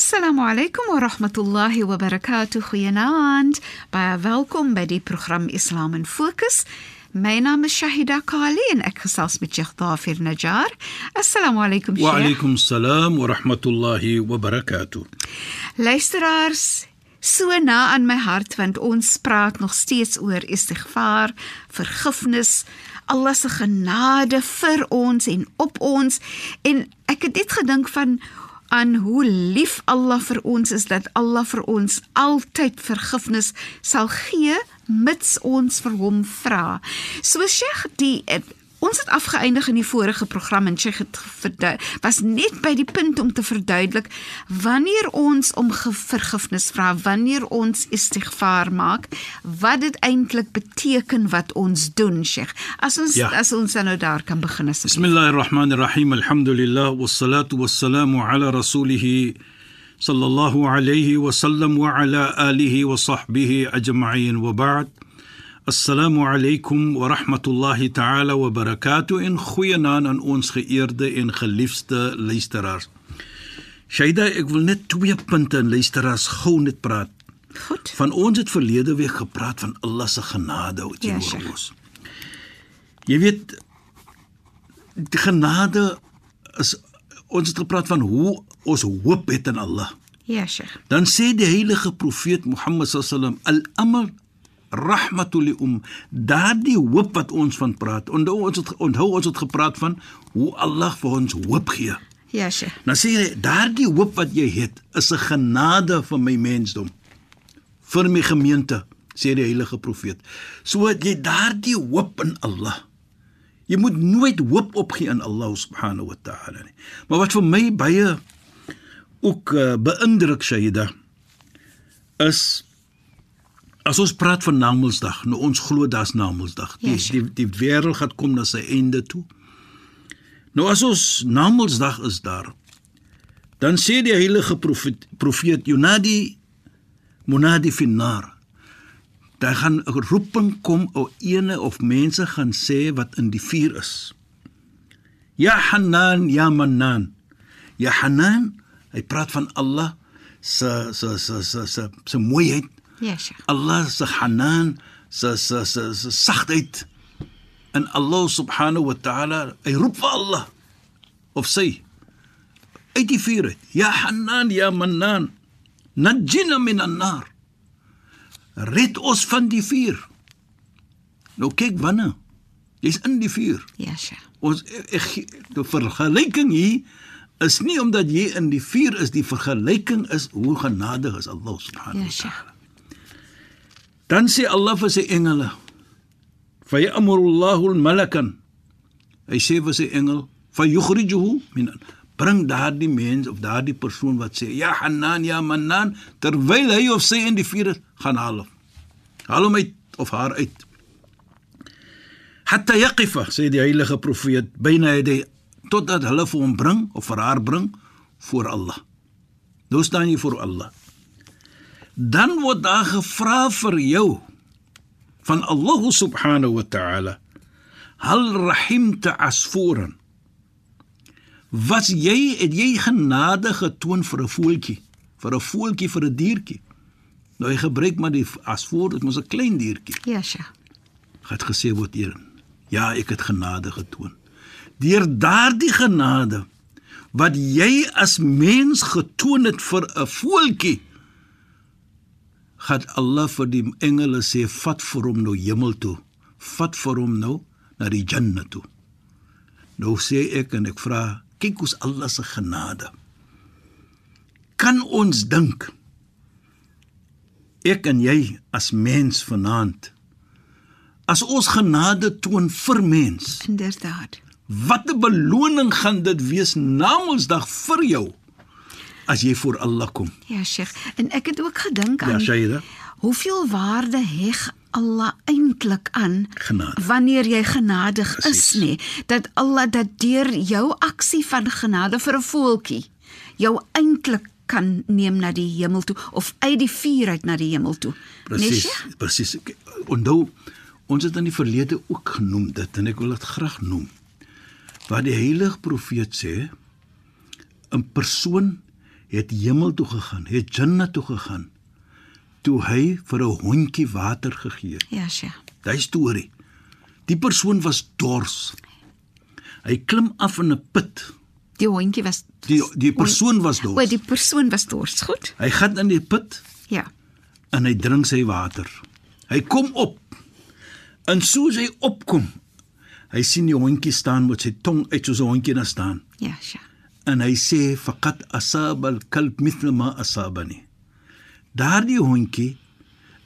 Assalamu alaykum wa rahmatullahi wa barakatuh. Goeienaand. Baie welkom by die program Islam in Fokus. My naam is Shahida Kali en ek gesels met Sheikh Dafir Najjar. Assalamu alaykum Sheikh. Wa alaykum salaam wa rahmatullahi wa barakatuh. Luisteraars, so na aan my hart want ons praat nog steeds oor istighfar, vergifnis, Allah se genade vir ons en op ons en ek het net gedink van aan hoe lief Allah vir ons is dat Allah vir ons altyd vergifnis sal gee mits ons vir hom vra. So Sheikh, die Ons het afgeëindig in die vorige program en sy het was net by die punt om te verduidelik wanneer ons om vergifnis vra, wanneer ons istighfar maak, wat dit eintlik beteken wat ons doen, Sheikh. As ons ja. as ons nou daar kan begin asseblief. Bismillahirrahmanirrahim. Alhamdulillah wassalatu wassalamu ala rasulih sallallahu alayhi wa sallam wa ala alihi wa sahbihi ajma'in wa ba'd. Assalamu alaykum wa rahmatullahi ta'ala wa barakatuh in goeienaand aan ons geëerde en geliefde luisteraars. Shaida, ek wil net twee punte in luisteraars gou net praat. Goed. Van ons het verlede week gepraat van Allah se genade oor ja, ons. Jy weet die genade is ons het gepraat van hoe ons hoop het in Allah. Ja, Sheikh. Dan sê die heilige profeet Mohammed sallam al-amr rahmatul um. Daardie hoop wat ons van praat. Onthou ons het onthou ons het gepraat van hoe Allah vir ons hoop gee. Ja sy nou sê jy daardie hoop wat jy het is 'n genade vir my mensdom vir my gemeente sê die heilige profeet. So het jy daardie hoop in Allah. Jy moet nooit hoop opgee in Allah subhanahu wa ta'ala nie. Maar wat vir my baie ook uh, beïndruk Shaida is As ons praat van Namedsdag, nou ons glo daar's Namedsdag. Die yes. die die wêreld gaan kom na sy einde toe. Nou as ons Namedsdag is daar, dan sê die heilige profeet profeet Yunadi Munadi finnar. Daar gaan 'n roeping kom o ene of mense gaan sê wat in die vuur is. Ya Hanan, ya Mannan. Ya Hanan, hy praat van Allah se se se se se, se mooiheid Ja, Sheikh. Allah se hanan, se se se, se sagtheid en Allah subhanahu wa ta'ala, hy roep vir Allah of sê uit die vuur uit. Ja Hanan, ja Mannan, najina min an-nar. Red ons van die vuur. Nou kyk wanneer jy's in die vuur. Ja, Sheikh. Ons die vergelyking hier is nie omdat jy in die vuur is, die vergelyking is hoe genadig is Allah subhanahu wa ta'ala. Ja, Dan sê Allah vir sy engele: "Fa ya'murullahu al-malakan." Hy sê vir sy engel: "Fa yukhrijuhu min bring daardie mens of daardie persoon wat sê ja Hanan ja Mannan terwyl hy of sy in die vuur gaan haal. Haal hom uit of haar uit. Hatta yaqifa sê die heilige profeet byna hy totdat hulle vir hom bring of vir haar bring voor Allah. Nou staan jy voor Allah dan word daar gevra vir jou van Allah subhanahu wa ta'ala hal rahimta asfuran? Was jy het jy genade getoon vir 'n voeltjie vir 'n voeltjie vir 'n diertjie? Nou hy gebruik maar die asfur dit mos 'n klein diertjie. Ja sja het gesê word hier ja ek het genade getoon. Deur daardie genade wat jy as mens getoon het vir 'n voeltjie gaan Allah vir die engele sê vat vir hom nou hemel toe. Vat vir hom nou na die janna toe. Nou sê ek en ek vra kyk hoe Allah se genade. Kan ons dink ek en jy as mens vanaand as ons genade toon vir mens inderdaad. wat 'n beloning gaan dit wees na Mondsdag vir jou as jy voor Allah kom. Ja, Sheikh. En ek het ook gedink ja, aan Ja, Shaida. Hoeveel waarde heg Allah eintlik aan genade. wanneer jy genadig Precies. is, nê? Dat Allah dat deur jou aksie van genade vir 'n voeltjie jou eintlik kan neem na die hemel toe of uit die vuur uit na die hemel toe. Presies. Presies. Onthou ons het in die verlede ook genoem dit en ek wil dit graag noem. Wat die heilige profeet sê, 'n persoon het hemel toe gegaan, het Jannah toe gegaan toe hy vir 'n hondjie water gegee het. Ja, Sheikh. Daai storie. Die persoon was dors. Hy klim af in 'n put. Die hondjie was Die die persoon was O, dors. die persoon was dors. Goed. Hy gaan in die put Ja. en hy drink sy water. Hy kom op. En soos hy opkom, hy sien die hondjie staan met sy tong uit soos 'n hondjie na staan. Ja, Sheikh. En hy sê faqat asaba al-kalb mithla ma asabani. Daardie hondjie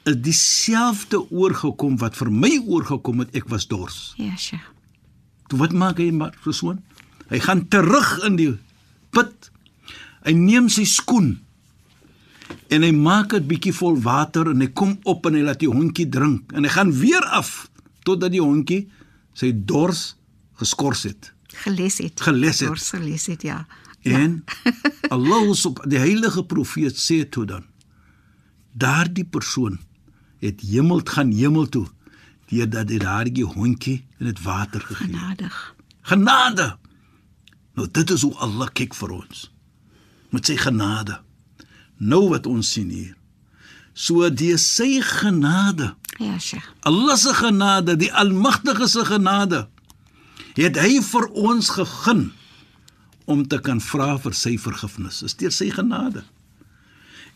is dieselfde oorgekom wat vir my oorgekom het ek was dors. Ja, Sheikh. Toe wat maak hy maar persoon? Hy gaan terug in die put. Hy neem sy skoen en hy maak dit bietjie vol water en hy kom op en hy laat die hondjie drink en hy gaan weer af totdat die hondjie sy dors geskors het. Geles het. Geles het. Dors geles het, ja. En Allah sub die heilige profeet sê toe dan daardie persoon het hemel gaan hemel toe deurdat hy daardie hondjie in dit water gegee het. Genadig. Genade. Nou dit is hoe Allah kyk vir ons. Met sy genade. Nou wat ons sien hier. So die sy genade, Ja, Sheikh. Allah se genade, die Almagtige se genade, het hy vir ons gegee om te kan vra vir sy vergifnis. Is deur sy genade.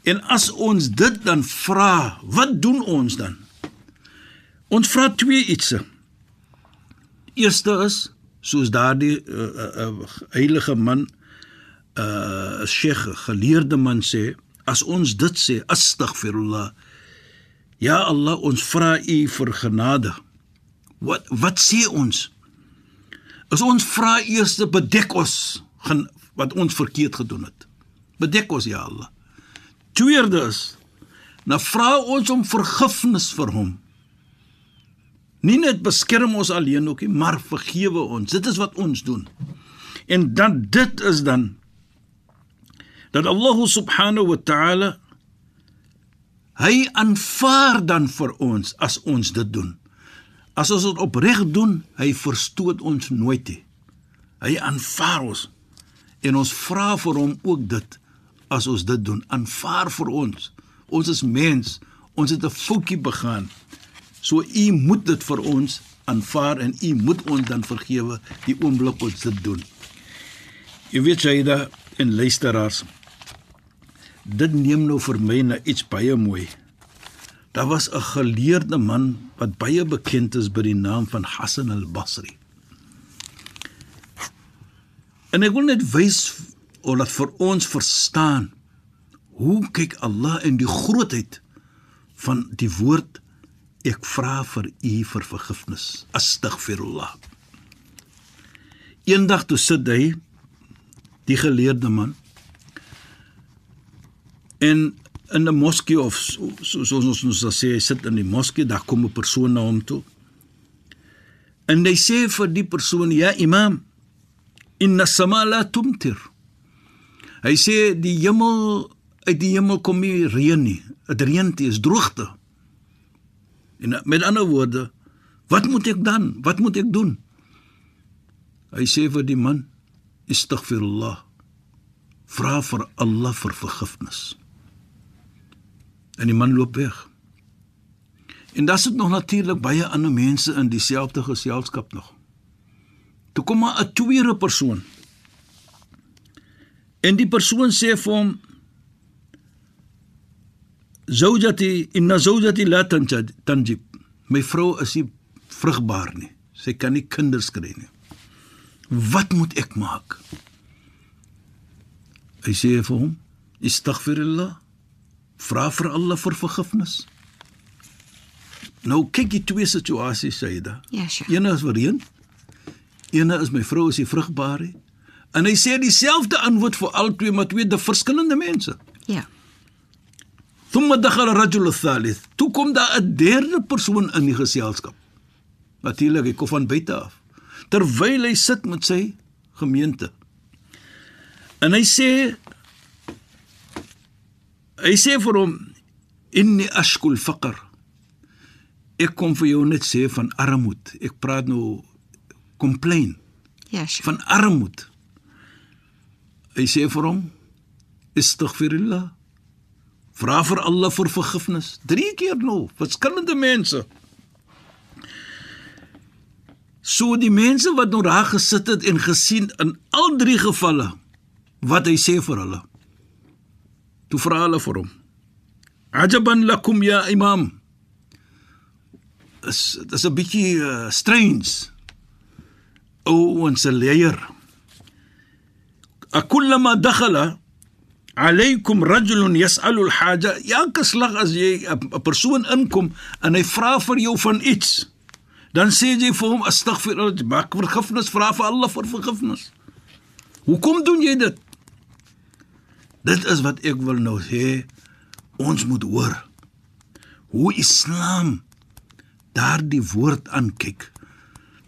En as ons dit dan vra, wat doen ons dan? Ons vra twee ietsie. Eerste is soos daardie uh, uh, uh, heilige man uh Sheikh geleerde man sê, as ons dit sê, astaghfirullah. Ja Allah, ons vra U vir genade. Wat wat sê ons? As ons vra eers bedek ons gen, wat ons verkeerd gedoen het. Bedek ons ja Allah. Tweede is nou vra ons om vergifnis vir hom. Nie net beskerm ons alleen ook nie, maar vergewe ons. Dit is wat ons doen. En dan dit is dan dat Allah subhanahu wa ta'ala hy aanvaar dan vir ons as ons dit doen. As ons dit opreg doen, hy verstoot ons nooit nie. Hy aanvaar ons en ons vra vir hom ook dit as ons dit doen. Aanvaar vir ons. Ons is mens. Ons het 'n foutjie begaan. So u moet dit vir ons aanvaar en u moet ons dan vergewe die oomblik ons dit doen. Jy weet jy da en luisteraars. Dit neem nou vir my na iets baie mooi. Daar was 'n geleerde man wat baie bekend is by die naam van Hassan al-Basri. En ek wil net wys of dat vir ons verstaan hoe kyk Allah in die grootheid van die woord ek vra vir u vir vergifnis. Astaghfirullah. Eendag toe sit hy die geleerde man en in 'n moskee of soos so, so, ons ons sê hy sit in die moskee, daar kom 'n persoon na hom toe. En hy sê vir die persoon: "Ja, imam, inna sama la tumtir." Hy sê die hemel uit die hemel kom nie reën nie. Dit reën dit is droogte. En met ander woorde, wat moet ek dan? Wat moet ek doen? Hy sê vir die man: "Istaghfirullah." Vra vir Allah vir vergifnis. En die man loop weg. En daar sit nog natuurlik baie ander mense in dieselfde geselskap nog. Toe kom maar 'n tweede persoon. En die persoon sê vir hom: "Zawjati inna zawjati la tanjib." tanjib. My vrou is nie vrugbaar nie. Sy kan nie kinders kry nie. Wat moet ek maak? Hy sê vir hom: "Istaghfirullah." Vra vir Allah vir vergifnis. Nou kyk jy twee situasies Saida. Ja, Sheikh. Eene is vereen. Eene is my vrou is die vrugbare. En hy sê dieselfde antwoord vir al twee maar twee de verskillende mense. Ja. Thumma dakhala rajul thalith. Toe kom daar 'n derde persoon in die geselskap. Natuurlik, hy kom van buite af. Terwyl hy sit met sy gemeente. En hy sê hy sê vir hom inni ashkul faqr. Ek kom vir jou net sê van armoed. Ek praat nou complain Ja, Sheikh. van armoed. Hy sê vir hom: Istighfirillah. Vra vir Allah vir vergifnis. 3 keer nou, verskillende mense. So die mense wat nou daar gesit het en gesien in al drie gevalle wat hy sê vir hulle. Toe vra hulle vir hom. Ajaban lakum ya imam. Is dis 'n bietjie uh, strange. O ons leier. Akullama dakhala alaykum rajulun yas'alu al-haja ja geslag as jy 'n persoon inkom en hy vra vir jou van iets dan sê jy vir hom astaghfirullah maak vergifnis vra vir Allah vir vergifnis hoekom doen jy dit dit is wat ek wil nou sê ons moet hoor hoe islam daardie woord aankyk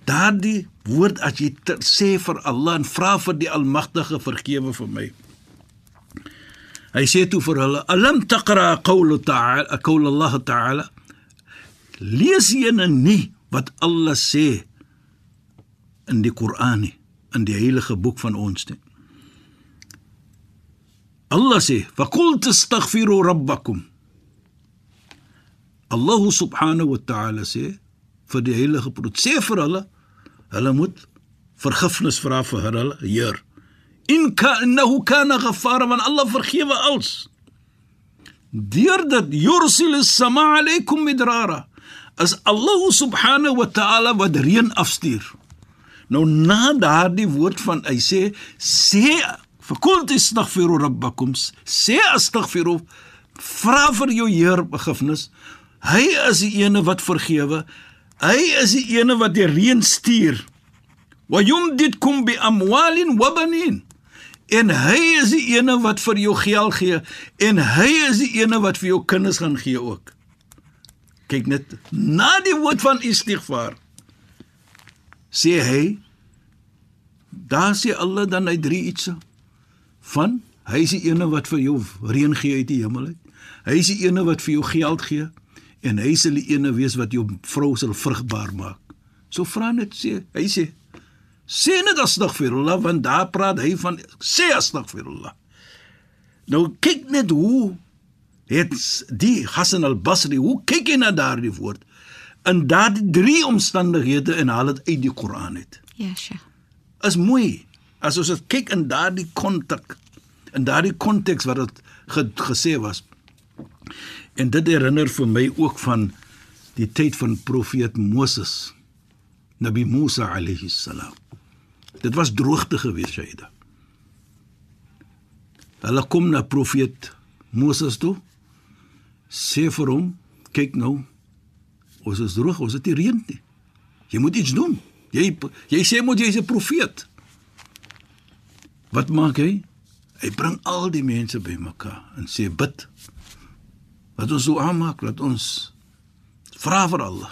daardie woord as jy ter, sê vir Allah en vra vir die almagtige vergewe vir my Hy sê toe vir hulle: "Alam taqra qawlu ta'ala, qawl Allah ta'ala." Lees jy nie wat Allah sê in die Koran nie, in die heilige boek van ons nie. Allah sê: "Fa qult astaghfiru rabbakum." Allah subhanahu wa ta'ala sê vir die heilige profeet sê vir hulle hulle moet vergifnis vra vir hulle Heer. In kanahu kana ghaffara man Allah vergewe als deurdat yursil as-samaa alaykum midrara as Allah subhanahu wa ta'ala wat reën afstuur. Nou na daardie woord van hy sê sê verkult astaghfiru rabbakum sê astaghfiru vra vir jou Heer vergifnis hy is die ene wat vergewe hy is die ene wat die reën stuur wa yumditkum bi amwalin wa banin En hy is die ene wat vir jou geld gee en hy is die ene wat vir jou kinders gaan gee ook. Kyk net na die woord van istighfar. Sê hy daar sê Allah dan hy drie iets van hy is die ene wat vir jou reën gee uit die hemel uit. Hy is die ene wat vir jou geld gee en hy sal die ene wees wat jou vrou sal vrugbaar maak. So vra net sê hy sê Sê net astaghfirullah want daar praat hy van sê astaghfirullah. Nou kyk net hoe het die Hassan al-Basri hoe kyk hy na daardie woord in daardie drie omstandighede en haal dit uit die Koran uit. Ja, sja. Is mooi as ons dit kyk in daardie konteks in daardie konteks wat dit ge, gesê was. En dit herinner vir my ook van die tyd van profeet Moses. Nabi Musa alayhi salam. Dit was droogte gewees, Shaida. Hulle kom na profeet Moses toe. Sê vir hom, kyk nou. Ons is droog, ons het nie reën nie. Jy moet iets doen. Jy jy sê moet jy's 'n profeet. Wat maak hy? Hy bring al die mense bymekaar en sê bid. Wat ons so aanmaak, laat ons vra vir Allah.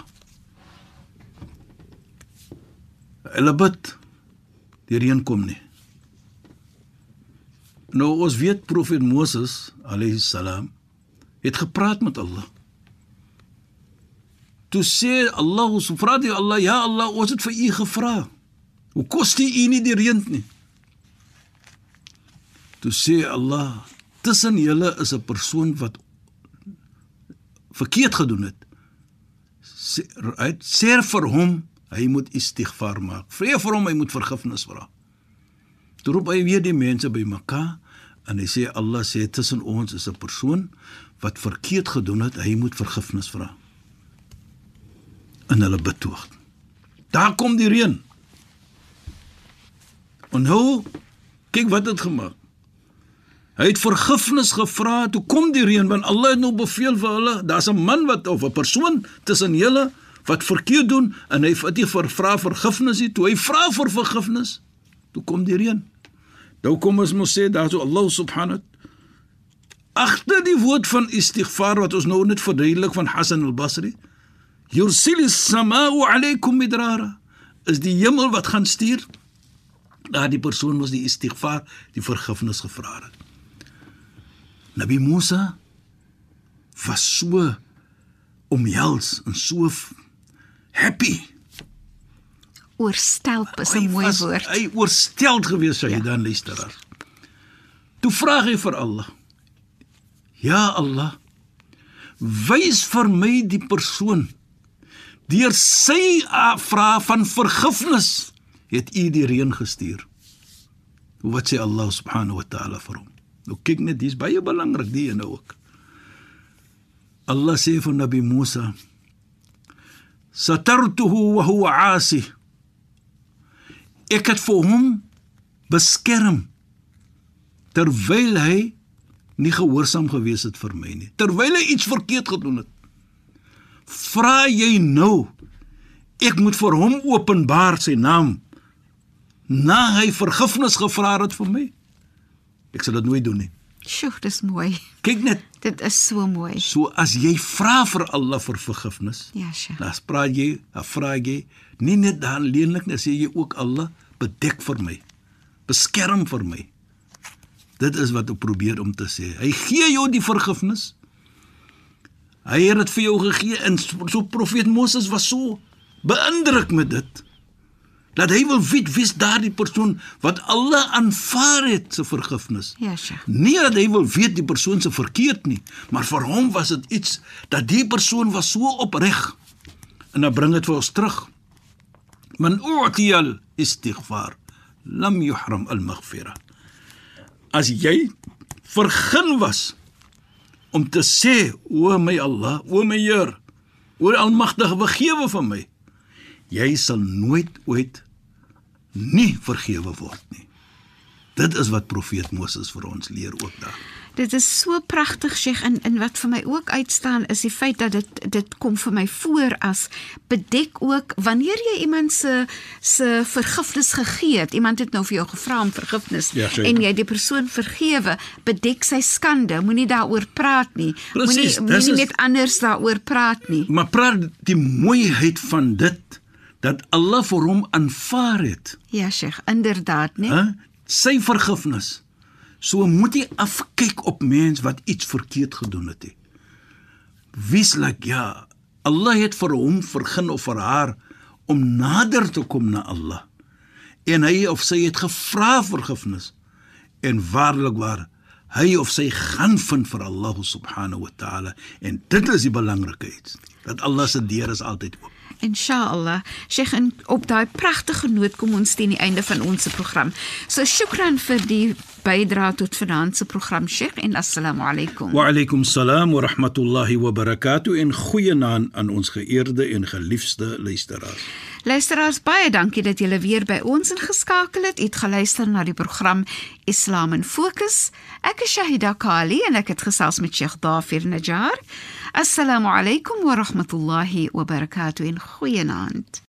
Hulle bid die reën kom nie. Nou ons weet profeet Moses alayhi salam het gepraat met Allah. Toe sê Allah subhanahu Allah ja Allah ons het vir u gevra. Hoe kos dit u nie die reën nie? Toe sê Allah tussen julle is 'n persoon wat verkeerd gedoen het. Sê, sê vir hom Hy moet istighfar maak. Vra vir hom hy moet vergifnis vra. Toe roep hy weer die mense by mekaar en hy sê Allah sê tussen ons is 'n persoon wat verkeerd gedoen het, hy moet vergifnis vra. En hulle betoog. Daar kom die reën. En nou kyk wat het gemaak. Hy het vergifnis gevra, toe kom die reën want Allah het nou beveel vir hulle, daar's 'n man wat of 'n persoon tussen julle wat verkeerd doen en hy het vir vra vergifnis nie toe hy vra vir vergifnis toe kom die reën. Nou kom ons moet sê daar so Allah subhanahu agter die woord van istighfar wat ons nou net verduidelik van Hassan al-Basri yursil as-samaa'u 'alaykum midrara is die hemel wat gaan stuur daar die persoon was die istighfar die vergifnis gevra het Nabi Musa was so omhels en so happy. Oorstelp is 'n mooi was, woord. Hy oorstel gewees sou jy ja. dan luister daar. Toe vra hy vir Allah: "Ja Allah, wys vir my die persoon deur sy vra van vergifnis het u die reën gestuur." Wat sê Allah subhanahu wa ta'ala vir hom? Nou kyk net, dis baie belangrik die ene ook. Allah sê vir Nabi Musa: "Satartuhu wa huwa 'asi." Ek het vir hom beskerm terwyl hy nie gehoorsaam gewees het vir my nie. Terwyl hy iets verkeerd gedoen het. Vra jy nou ek moet vir hom openbaar sy naam na hy vergifnis gevra het vir my? Ek sal dit nooit doen nie. Sjoe, dis mooi. Kyk net, Dit is so mooi. so as jy vra vir Allah vir vergifnis, Ja, sjoe. dan vra jy, dan vra jy nie net dan leenlik nie, sê jy ook Allah bedek vir my. Beskerm vir my. Dit is wat ek probeer om te sê. Hy gee jou die vergifnis. Hy het dit vir jou gegee en so so profeet Moses was so beïndruk met dit dat hy wil weet wie's daardie persoon wat Allah aanvaar het se vergifnis. Ja, sjoe. Nie dat hy wil weet die persoon se verkeerd nie, maar vir hom was dit iets dat die persoon was so opreg. En dan bring dit vir ons terug. Man u'tiyal istighfar lam yuhram al-maghfira. As jy vergun was om te sê o my Allah, o my Heer, o Almagtige vergewe vir my. Jy sal nooit ooit nie vergewe word nie. Dit is wat profeet Moses vir ons leer ook daar. Dit is so pragtig Sheikh en en wat vir my ook uitstaan is die feit dat dit dit kom vir my voor as bedek ook wanneer jy iemand se se vergifnis gegee het. Iemand het nou vir jou gevra om vergifnis Ja, seker. en jy die persoon vergewe, bedek sy skande. Moenie daaroor praat nie. Moenie moenie met anders daaroor praat nie. Maar praat die mooiheid van dit dat Allah vir hom aanvaar het, Ja Sheikh, inderdaad, nee. hè? Sy vergifnis. So moet jy afkyk op mens wat iets verkeerd gedoen het. He. Wie's like ja, Allah het vir hom vergun of vir haar om nader te kom na Allah. En hy of sy het gevra vergifnis. En waarlik waar hy of sy gaan vind vir Allah subhanahu wa ta'ala en dit is die belangrikheid dat Allah se deur is altyd oop. Inshallah. Sheikh, en op daai pragtige noot kom ons teen die einde van ons program. So shukran vir die bydrae tot vanaand se program Sheikh en assalamu alaykum. Wa alaykum salaam wa rahmatullahi wa barakatuh en goeienaand aan ons geëerde en geliefde luisteraars. Luisteraars, baie dankie dat julle weer by ons ingeskakel het. Het geluister na die program Islam in Fokus. Ek is Shahida Kali en ek het gesels met Sheikh Dafir Najjar. Assalamu alaykum wa rahmatullahi wa barakatuh en goeienaand.